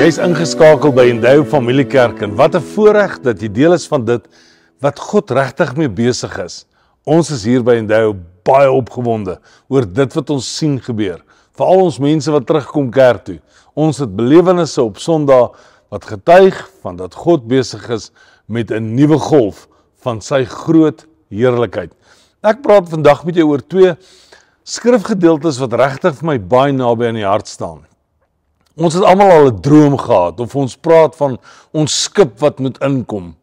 Jy's ingeskakel by Endeavour Familiekerk en wat 'n voorreg dat jy deel is van dit wat God regtig mee besig is. Ons is hier by Endeavour baie opgewonde oor dit wat ons sien gebeur. Veral ons mense wat terugkom kerk toe. Ons het belewennisse op Sondag wat getuig van dat God besig is met 'n nuwe golf van sy groot heerlikheid. Ek praat vandag met jou oor twee skrifgedeeltes wat regtig vir my baie naby aan die hart staan. Ons het almal al 'n droom gehad of ons praat van ons skip wat moet inkom.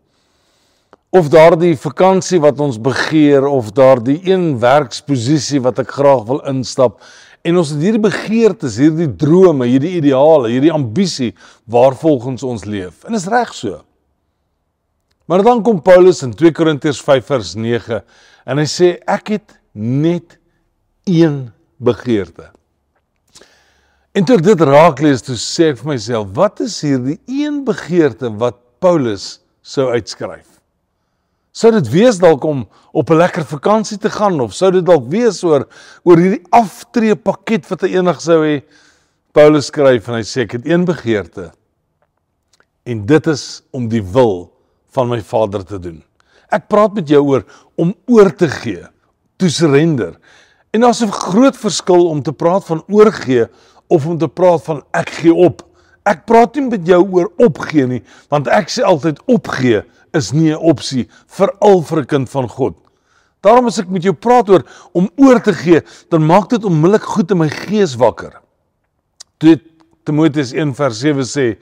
Of daardie vakansie wat ons begeer of daardie een werksposisie wat ek graag wil instap. En ons het hierdie begeertes, hierdie drome, hierdie ideale, hierdie ambisie waarvolgens ons leef. En is reg so. Maar dan kom Paulus in 2 Korintiërs 5 vers 9 en hy sê ek het net een begeerte. En toe ek dit raak lees, toe sê ek vir myself, wat is hierdie een begeerte wat Paulus sou uitskryf? Sou dit wees dalk om op 'n lekker vakansie te gaan of sou dit dalk wees oor oor hierdie aftree pakket wat hy enig sou hê? Paulus skryf en hy sê ek het een begeerte. En dit is om die wil van my Vader te doen. Ek praat met jou oor om oor te gee, to surrender. En daar's 'n groot verskil om te praat van oorgee of om te praat van ek gee op. Ek praat nie met jou oor opgee nie, want ek sê altyd opgee is nie 'n opsie vir al vir 'n kind van God. Daarom as ek met jou praat oor om oor te gee, dan maak dit onmiddellik goed in my gees wakker. Toe Timoteus 1:7 sê,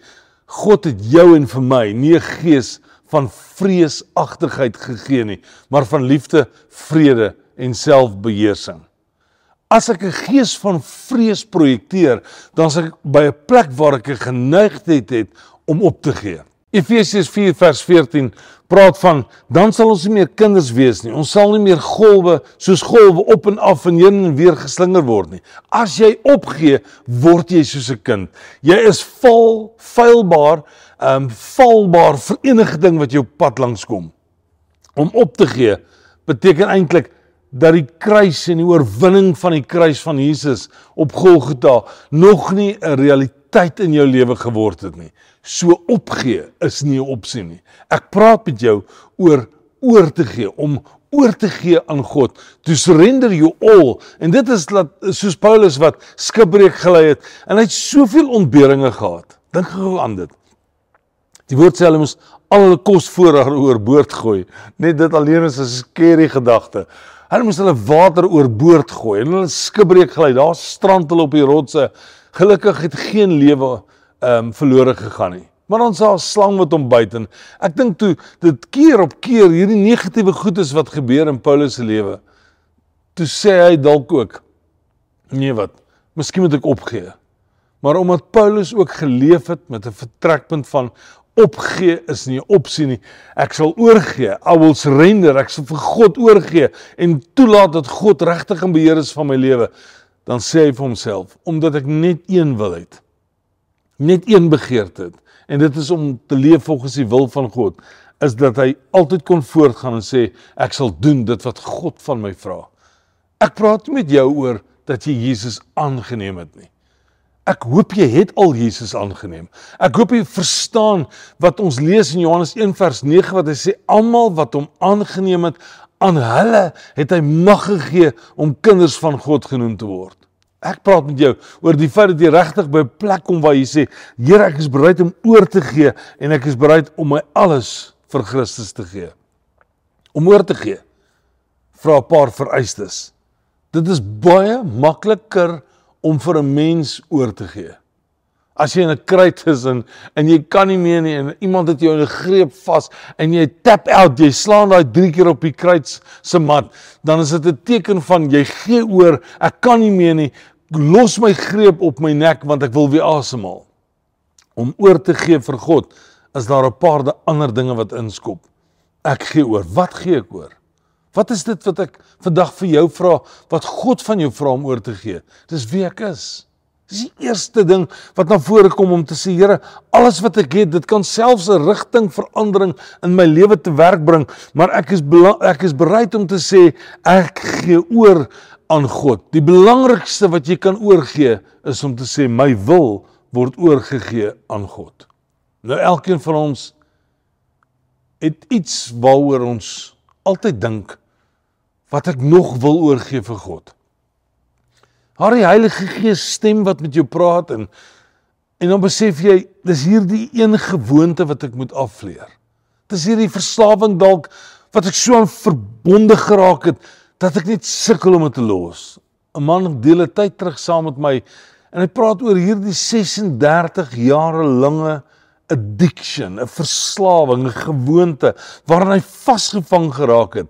God het jou en vir my nie 'n gees van vreesagtigheid gegee nie, maar van liefde, vrede en selfbeheersing. As ek 'n gees van vrees projekteer, dan is ek by 'n plek waar ek 'n geneigtheid het om op te gee. Efesiërs 4 vers 14 praat van dan sal ons nie meer kinders wees nie. Ons sal nie meer golwe soos golwe op en af en heen en weer geslinger word nie. As jy opgee, word jy soos 'n kind. Jy is val, feilbaar, ehm um, valbaar vir enige ding wat jou pad langs kom. Om op te gee beteken eintlik dat die kruis en die oorwinning van die kruis van Jesus op Golgotha nog nie 'n realiteit in jou lewe geword het nie. So opgee is nie 'n opsie nie. Ek praat met jou oor oor te gee, om oor te gee aan God, to surrender you all. En dit is dat soos Paulus wat skipbreek gelei het en hy het soveel ontberinge gehad. Dink gou aan dit. Die woord sê hulle moes al hulle kos voorraad oorboord gooi. Net dit alleen is 'n skerry gedagte. Hulle moes hulle water oorboord gooi en hulle skipbreek gelei. Daar strand hulle op die rotse. Gelukkig het geen lewe ehm um, verlore gegaan nie. Maar ons sal slang wat hom byt en ek dink toe dit keer op keer hierdie negatiewe goedes wat gebeur in Paulus se lewe. Toe sê hy dalk ook nee wat, miskien moet ek opgee. Maar omdat Paulus ook geleef het met 'n vertrekpunt van opgee is nie 'n opsie nie. Ek sal oorgee. I will surrender. Ek sal vir God oorgee en toelaat dat God regtig in beheer is van my lewe. Dan sê hy vir homself, omdat ek net een wil hê. Net een begeerte het en dit is om te leef volgens die wil van God, is dat hy altyd kon voortgaan en sê ek sal doen dit wat God van my vra. Ek praat met jou oor dat jy Jesus aangeneem het nie. Ek hoop jy het al Jesus aangeneem. Ek hoop jy verstaan wat ons lees in Johannes 1 vers 9 wat hy sê almal wat hom aangeneem het, aan hulle het hy mag gegee om kinders van God genoem te word. Ek praat met jou oor die feit dat jy regtig by 'n plek kom waar jy sê, Here, ek is bereid om oor te gee en ek is bereid om my alles vir Christus te gee. Om oor te gee. Vra 'n paar vereistes. Dit is baie makliker om vir 'n mens oor te gee. As jy in 'n kruit is en en jy kan nie meer nie en iemand het jou in 'n greep vas en jy tap out, jy slaan daai 3 keer op die kruit se mat, dan is dit 'n teken van jy gee oor, ek kan nie meer nie. Los my greep op my nek want ek wil weer asemhaal. Om oor te gee vir God is daar 'n paar ander dinge wat inskop. Ek gee oor. Wat gee ek oor? Wat is dit wat ek vandag vir jou vra wat God van jou vra om oor te gee? Dis wie ek is. Dis die eerste ding wat na vore kom om te sê Here, alles wat ek het, dit kan selfs 'n rigting verandering in my lewe te werk bring, maar ek is ek is bereid om te sê ek gee oor aan God. Die belangrikste wat jy kan oorgee is om te sê my wil word oorgegee aan God. Nou elkeen van ons het iets waaroor ons altyd dink wat ek nog wil oorgee vir God. Haar die Heilige Gees stem wat met jou praat en en dan besef jy dis hierdie een gewoonte wat ek moet afleer. Dis hierdie verslawing dalk wat ek so aan verbonde geraak het dat ek net sukkel om dit te los. 'n Man deel 'n tyd terug saam met my en hy praat oor hierdie 36 jare lange addiction, 'n verslawing, 'n gewoonte waaraan hy vasgevang geraak het.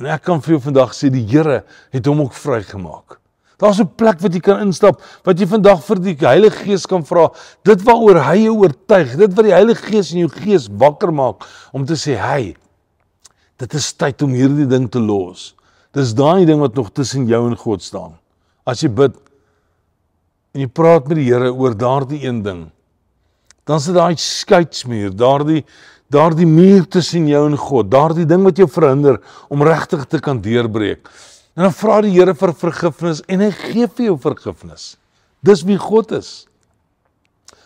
En ek kan vir jou vandag sê die Here het hom ook vrygemaak. Daar's 'n plek wat jy kan instap wat jy vandag vir die Heilige Gees kan vra. Dit waaroor hy jou oortuig, dit wat die Heilige Gees in jou gees wakker maak om te sê, "Hey, dit is tyd om hierdie ding te los." Dis daai ding wat nog tussen jou en God staan. As jy bid en jy praat met die Here oor daardie een ding, dan is dit daai skeidsmuur, daardie daardie muur tussen jou en God, daardie ding wat jou verhinder om regtig te kan deurbreek. En dan vra die Here vir vergifnis en hy gee vir jou vergifnis. Dis wie God is.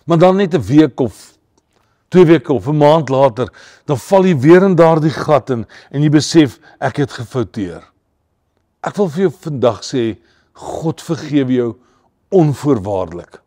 Maar dan net 'n week of twee weke of 'n maand later, dan val jy weer in daardie gat in en jy besef ek het gefouteer. Ek wil vir jou vandag sê God vergewe jou onvoorwaardelik.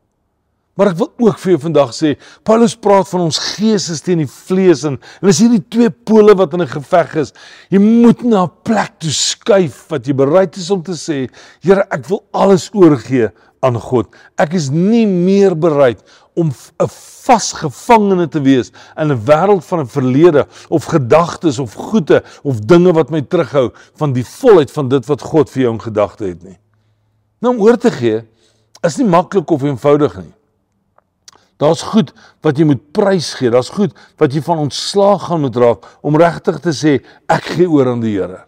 Maar ek wil ook vir jou vandag sê, Paulus praat van ons gees is teen die vlees en en as hierdie twee pole wat in 'n geveg is, jy moet na 'n plek toe skuif wat jy bereid is om te sê, Here, ek wil alles oorgee aan God. Ek is nie meer bereid om 'n vasgevangene te wees in 'n wêreld van 'n verlede of gedagtes of goede of dinge wat my terughou van die volheid van dit wat God vir jou in gedagte het nie. Nou om oor te gee is nie maklik of eenvoudig nie. Daar's goed wat jy moet prys gee. Daar's goed wat jy van ontslaag gaan moet raak om regtig te sê ek gee oor aan die Here.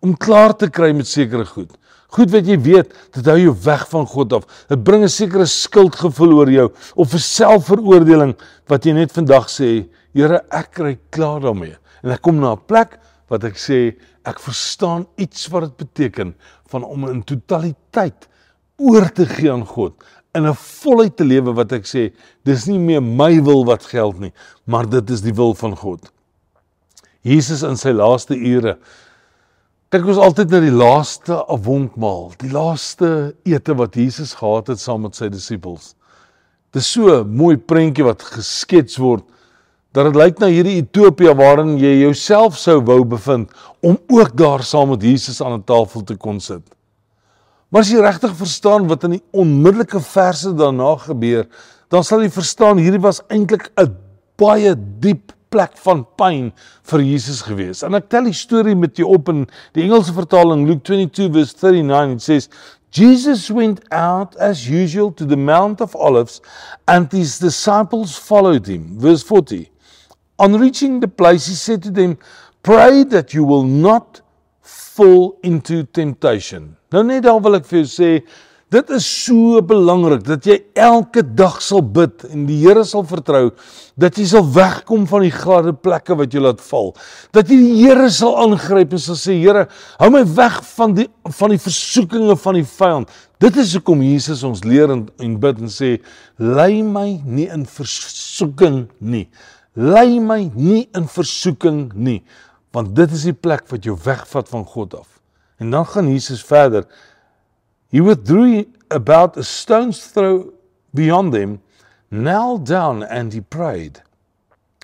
Om klaar te kry met sekere goed. Goed wat jy weet, dit hou jou weg van God af. Dit bring 'n sekere skuldgevoel oor jou of 'n selfveroordeling wat jy net vandag sê, Here, ek kry klaar daarmee. En ek kom na 'n plek wat ek sê ek verstaan iets wat dit beteken van om in totaliteit oor te gee aan God in 'n volheid te lewe wat ek sê, dis nie meer my wil wat geld nie, maar dit is die wil van God. Jesus in sy laaste ure kyk ons altyd na die laaste avondmaal, die laaste ete wat Jesus gehad het saam met sy disippels. Dis so 'n mooi prentjie wat geskets word dat dit lyk na hierdie Ethiopië waarin jy jouself sou wou bevind om ook daar saam met Jesus aan 'n tafel te kon sit. Maar as jy regtig verstaan wat in die onmiddellike verse daarna gebeur, dan sal jy verstaan hierdie was eintlik 'n baie diep plek van pyn vir Jesus gewees. En ek tel die storie met jou op in die Engelse vertaling Luke 22 verse 39 it says Jesus went out as usual to the Mount of Olives and his disciples followed him. Verse 40. On reaching the place he said to them, "Pray that you will not fall into temptation." Nou net daar wil ek vir jou sê, dit is so belangrik dat jy elke dag sal bid en die Here sal vertrou dat jy sal wegkom van die gladde plekke wat jy laat val. Dat jy die Here sal aangryp en sal sê Here, hou my weg van die van die versoekinge van die vyand. Dit is hoekom Jesus ons leer en, en bid en sê, lei my nie in versoeking nie. Lei my nie in versoeking nie, want dit is die plek wat jou wegvat van God af. En dan gaan Jesus verder. He withdrew about a stone's throw beyond them, knelt down and he prayed,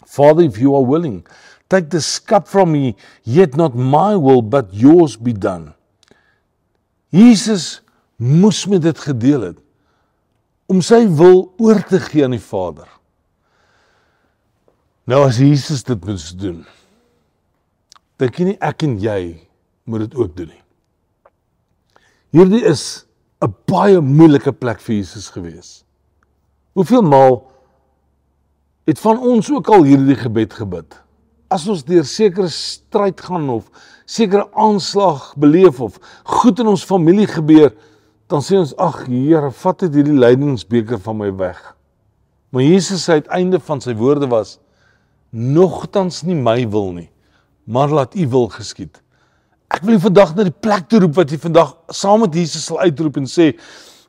Father, if you are willing, take this cup from me, yet not my will, but yours be done. Jesus moes met dit gedeel het om sy wil oor te gee aan die Vader. Nou as Jesus dit moes doen, dink jy nie ek en jy moet dit ook doen nie. Hierdie is 'n baie moeilike plek vir Jesus gewees. Hoeveel maal het van ons ook al hierdie gebed gebid? As ons deur sekere stryd gaan of sekere aanslag beleef of goed in ons familie gebeur, dan sê ons ag Here, vat dit hierdie lydingsbeker van my weg. Maar Jesus se uiteinde van sy woorde was nogtans nie my wil nie, maar laat U wil geskied. Ek wil vandag na die plek toe roep wat jy vandag saam met Jesus sal uitroep en sê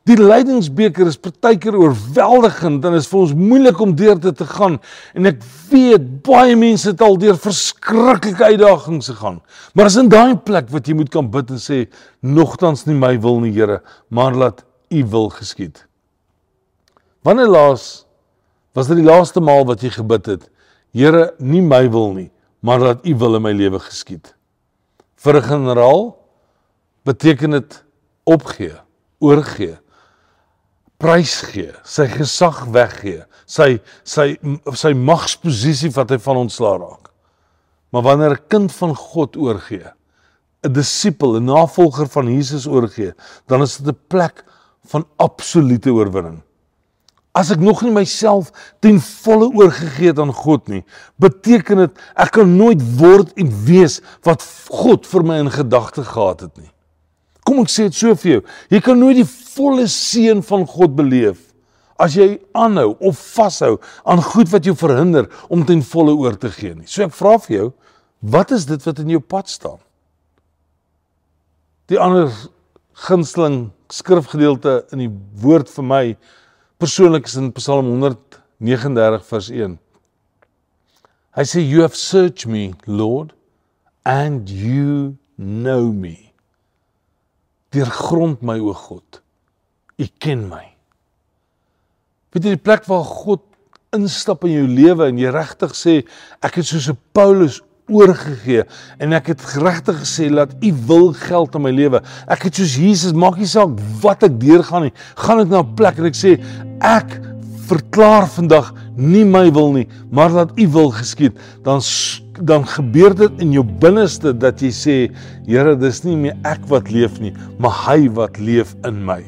Die lydingsbeker is partykeer oorweldigend en is vir ons moeilik om deur dit te gaan en ek weet baie mense het al deur verskriklike uitdagings gegaan. Maar as in daai plek wat jy moet kan bid en sê nogtans nie my wil nie Here, maar laat U wil geskied. Wanneer laas was dit die laaste maal wat jy gebid het? Here, nie my wil nie, maar laat U wil in my lewe geskied. Vir 'n generaal beteken dit opgee, oorgee prys gee, sy gesag weggee, sy sy sy magsposisie wat hy van ontslaa raak. Maar wanneer 'n kind van God oorgee, 'n disipel, 'n navolger van Jesus oorgee, dan is dit 'n plek van absolute oorwinning. As ek nog nie myself ten volle oorgegee het aan God nie, beteken dit ek kan nooit word en wees wat God vir my in gedagte gehad het nie. Kom ek sê dit so vir jou. Jy kan nooit die volle seën van God beleef as jy aanhou of vashou aan goed wat jou verhinder om ten volle oor te gee nie. So ek vra vir jou, wat is dit wat in jou pad staan? Die ander gunsteling skrifgedeelte in die woord vir my persoonlik is in Psalm 139 vers 1. Hy sê you have searched me, Lord, and you know me. Deurgrond my o God. U ken my. Weet jy die plek waar God instap in jou lewe en jy regtig sê ek het soos 'n Paulus oorgegee en ek het regtig gesê laat u wil geld in my lewe. Ek het soos Jesus, maak nie saak wat ek deurgaan nie, gaan ek na 'n plek en ek sê ek verklaar vandag nie my wil nie, maar laat u wil geskied. Dan dan gebeur dit in jou binneste dat jy sê, Here, dis nie meer ek wat leef nie, maar hy wat leef in my.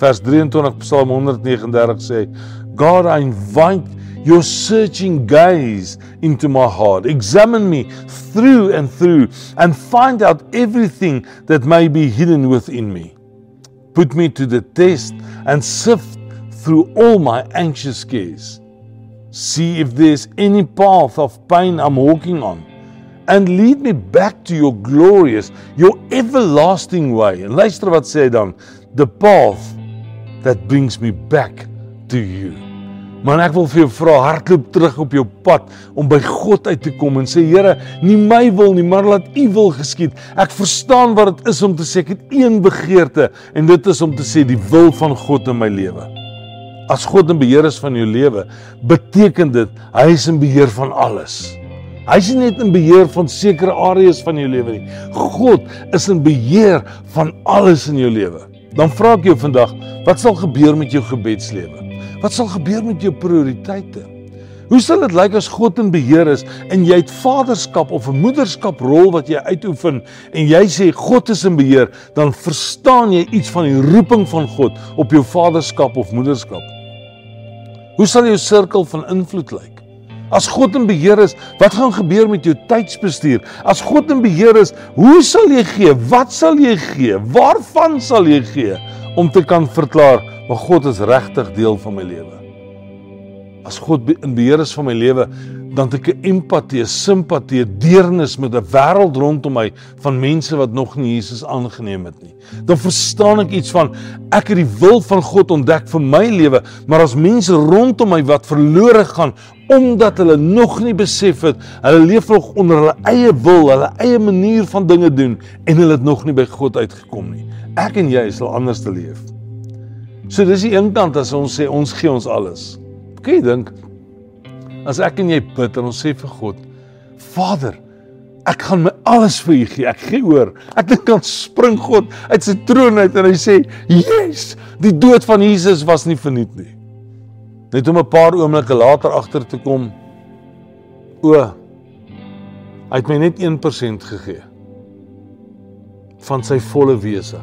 Vers 23 Psalm 139 sê, God I invite your searching gaze into my heart. Examine me through and through and find out everything that may be hidden within me. Put me to the test and sift through all my anxious cares. See if there's any path of pain I'm walking on, and lead me back to your glorious, your everlasting way. En luister wat sê dan, the path that brings me back to you. Maar ek wil vir jou vra, hardloop terug op jou pad om by God uit te kom en sê Here, nie my wil nie, maar laat U wil geskied. Ek verstaan wat dit is om te sê ek het een begeerte en dit is om te sê die wil van God in my lewe as God in beheer is van jou lewe, beteken dit hy is in beheer van alles. Hy is nie net in beheer van sekere areas van jou lewe nie. God is in beheer van alles in jou lewe. Dan vra ek jou vandag, wat sal gebeur met jou gebedslewe? Wat sal gebeur met jou prioriteite? Hoe sal dit lyk as God in beheer is en jy het vaderskap of 'n moederskap rol wat jy uitoefen en jy sê God is in beheer, dan verstaan jy iets van die roeping van God op jou vaderskap of moederskap. Hoe sal jou sirkel van invloed lyk? As God in beheer is, wat gaan gebeur met jou tydsbestuur? As God in beheer is, hoe sal jy gee? Wat sal jy gee? Waarvan sal jy gee om te kan verklaar, "Maar God is regtig deel van my lewe." As God in beheer is van my lewe, dan het ek 'n empatie, simpatie, deernis met 'n wêreld rondom my van mense wat nog nie Jesus aangeneem het nie. Dan verstaan ek iets van ek het die wil van God ontdek vir my lewe, maar as mense rondom my wat verlore gaan omdat hulle nog nie besef het hulle leef nog onder hulle eie wil, hulle eie manier van dinge doen en hulle het nog nie by God uitgekom nie. Ek en jy sal anders te leef. So dis die een kant as ons sê ons gee ons alles. Kan jy dink As ek en jy bid en ons sê vir God, Vader, ek gaan my alles vir U gee. Ek gee oor. Ek dink kan spring God uit sy troon uit en hy sê, "Yes, die dood van Jesus was nie verniet nie." Net om 'n paar oomblikke later agter te kom, o, hy het my net 1% gegee van sy volle wese.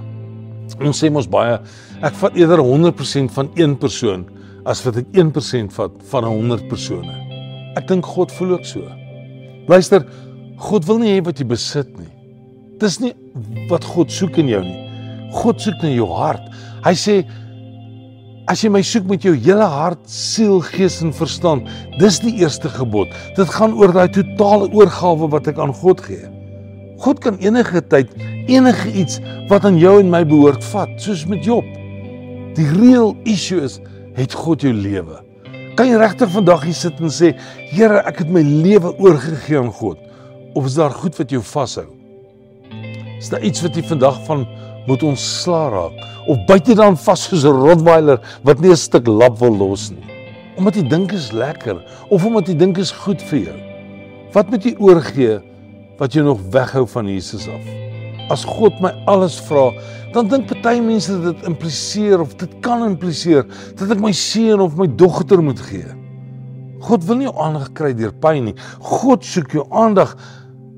Ons sê mos baie, ek vat eerder 100% van een persoon as wat ek 1% vat van 100 persone. Ek dink God voel ook so. Luister, God wil nie hê wat jy besit nie. Dis nie wat God soek in jou nie. God soek na jou hart. Hy sê as jy my soek met jou hele hart, siel, gees en verstand, dis die eerste gebod. Dit gaan oor daai totale oorgawe wat ek aan God gee. God kan enige tyd enige iets wat aan jou en my behoort vat, soos met Job. Die real issue is, het God jou lewe? Kan jy regtig vandag hier sit en sê, Here, ek het my lewe oorgegee aan God? Of is daar goed wat jou vashou? Is daar iets wat jy vandag van moet ontslaa raak of jy dan vas soos 'n rottweiler wat nie 'n stuk lap wil los nie? Omdat jy dink is lekker of omdat jy dink is goed vir jou. Wat moet jy oorgee wat jou nog weghou van Jesus af? As God my alles vra, dan dink party mense dat dit impliseer of dit kan impliseer dat ek my seun of my dogter moet gee. God wil nie jou aandag kry deur pyn nie. God soek jou aandag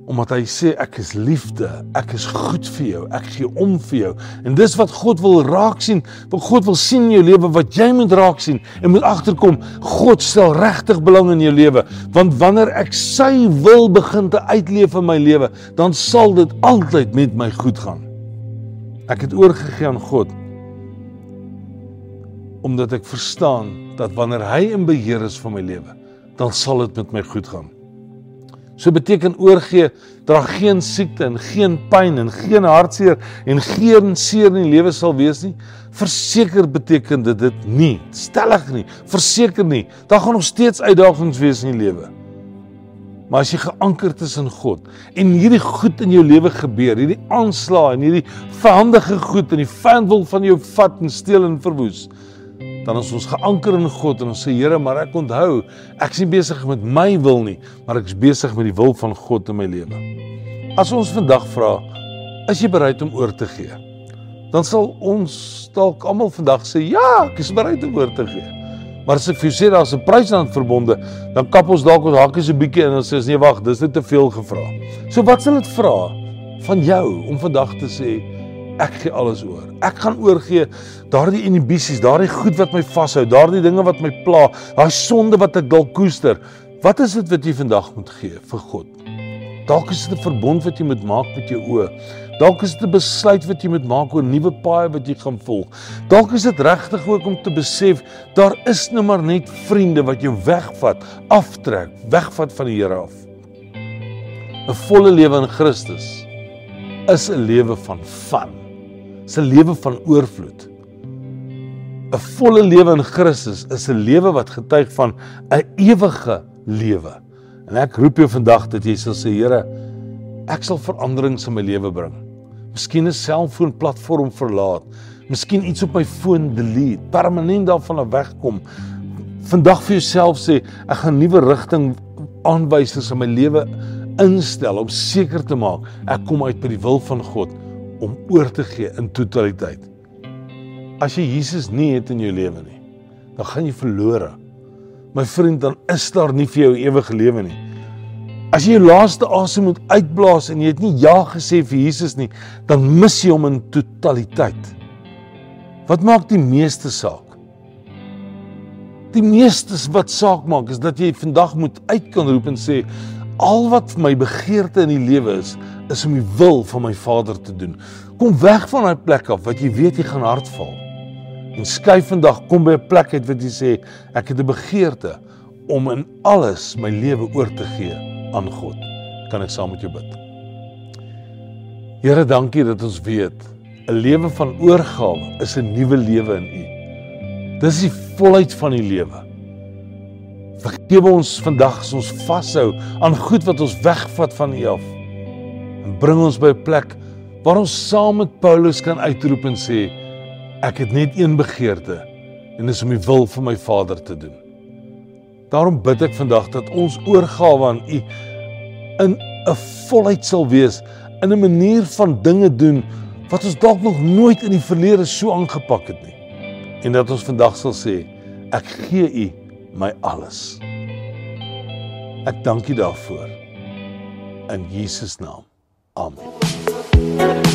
omdat hy sê ek is liefde, ek is goed vir jou, ek gee om vir jou. En dis wat God wil raak sien. Wat God wil sien in jou lewe wat jy moet raak sien en moet agterkom. God stel regtig belang in jou lewe, want wanneer ek sy wil begin te uitleef in my lewe, dan sal dit altyd met my goed gaan. Ek het oorgegee aan God omdat ek verstaan dat wanneer hy in beheer is van my lewe, dan sal dit met my goed gaan. So beteken oorgee dra geen siekte en geen pyn en geen hartseer en geen seer in die lewe sal wees nie. Verseker beteken dit dit nie. Stellig nie. Verseker nie. Daar gaan nog steeds uitdagings wees in die lewe. Maar as jy geankerd is in God en hierdie goed in jou lewe gebeur, hierdie aanslae en hierdie vyandige goed en die vyand wil van jou vat en steel en verwoes, dan is ons geanker in God en ons sê Here, maar ek onthou, ek is nie besig met my wil nie, maar ek is besig met die wil van God in my lewe. As ons vandag vra, is jy bereid om oor te gee? Dan sal ons dalk almal vandag sê, ja, ek is bereid om oor te gee. Maar as ek vir jou sê daar's 'n prys aan verbonde, dan kap ons dalk ons hakkies 'n bietjie en ons sê nee, wag, dis net te veel gevra. So wat sal dit vra van jou om vandag te sê, ek gee alles oor. Ek gaan oorgee daardie inhibisies, daardie goed wat my vashou, daardie dinge wat my pla, daai sonde wat ek dalk koester. Wat is dit wat jy vandag moet gee vir God? Dalk is dit 'n verbond wat jy moet maak met jou oë. Dalk is dit 'n besluit wat jy moet maak oor nuwe paaie wat jy gaan volg. Dalk is dit regtig ook om te besef daar is nou maar net vriende wat jou wegvat, aftrek, wegvat van die Here af. 'n Volle lewe in Christus is 'n lewe van van 'n lewe van oorvloed. 'n Volle lewe in Christus is 'n lewe wat getuig van 'n ewige lewe. En ek roep jou vandag dat jy sal sê Here, ek sal veranderings in my lewe bring. Miskien 'n selfoon platform verlaat, miskien iets op my foon delete, permanent daarvan wegkom. Vandag vir jouself sê, ek gaan 'n nuwe rigting aanwysers in my lewe instel om seker te maak ek kom uit by die wil van God om oor te gee in totaliteit. As jy Jesus nie het in jou lewe nie, dan gaan jy verlore. My vriend, dan is daar nie vir jou ewige lewe nie. As jy jou laaste asem moet uitblaas en jy het nie ja gesê vir Jesus nie, dan mis jy hom in totaliteit. Wat maak die meeste saak? Die meeste wat saak maak is dat jy vandag moet uit kan roep en sê al wat my begeerte in die lewe is, is om die wil van my Vader te doen. Kom weg van daai plek af wat jy weet jy gaan hartval. En skuif vandag kom by 'n plek uit wat jy sê ek het 'n begeerte om in alles my lewe oor te gee aan God. Kan ek saam met jou bid? Here, dankie dat ons weet 'n lewe van oorgawe is 'n nuwe lewe in U. Dis die volheid van die lewe. Vergewe ons vandag as ons vashou aan goed wat ons wegvat van U af en bring ons by 'n plek waar ons saam met Paulus kan uitroep en sê ek het net een begeerte en dis om die wil van my Vader te doen. Daarom bid ek vandag dat ons oorgawe aan U in 'n volheid sal wees in 'n manier van dinge doen wat ons dalk nog nooit in die verlede so aangepak het nie. En dat ons vandag sal sê ek gee U my alles. Ek dank U daarvoor in Jesus naam. Amen.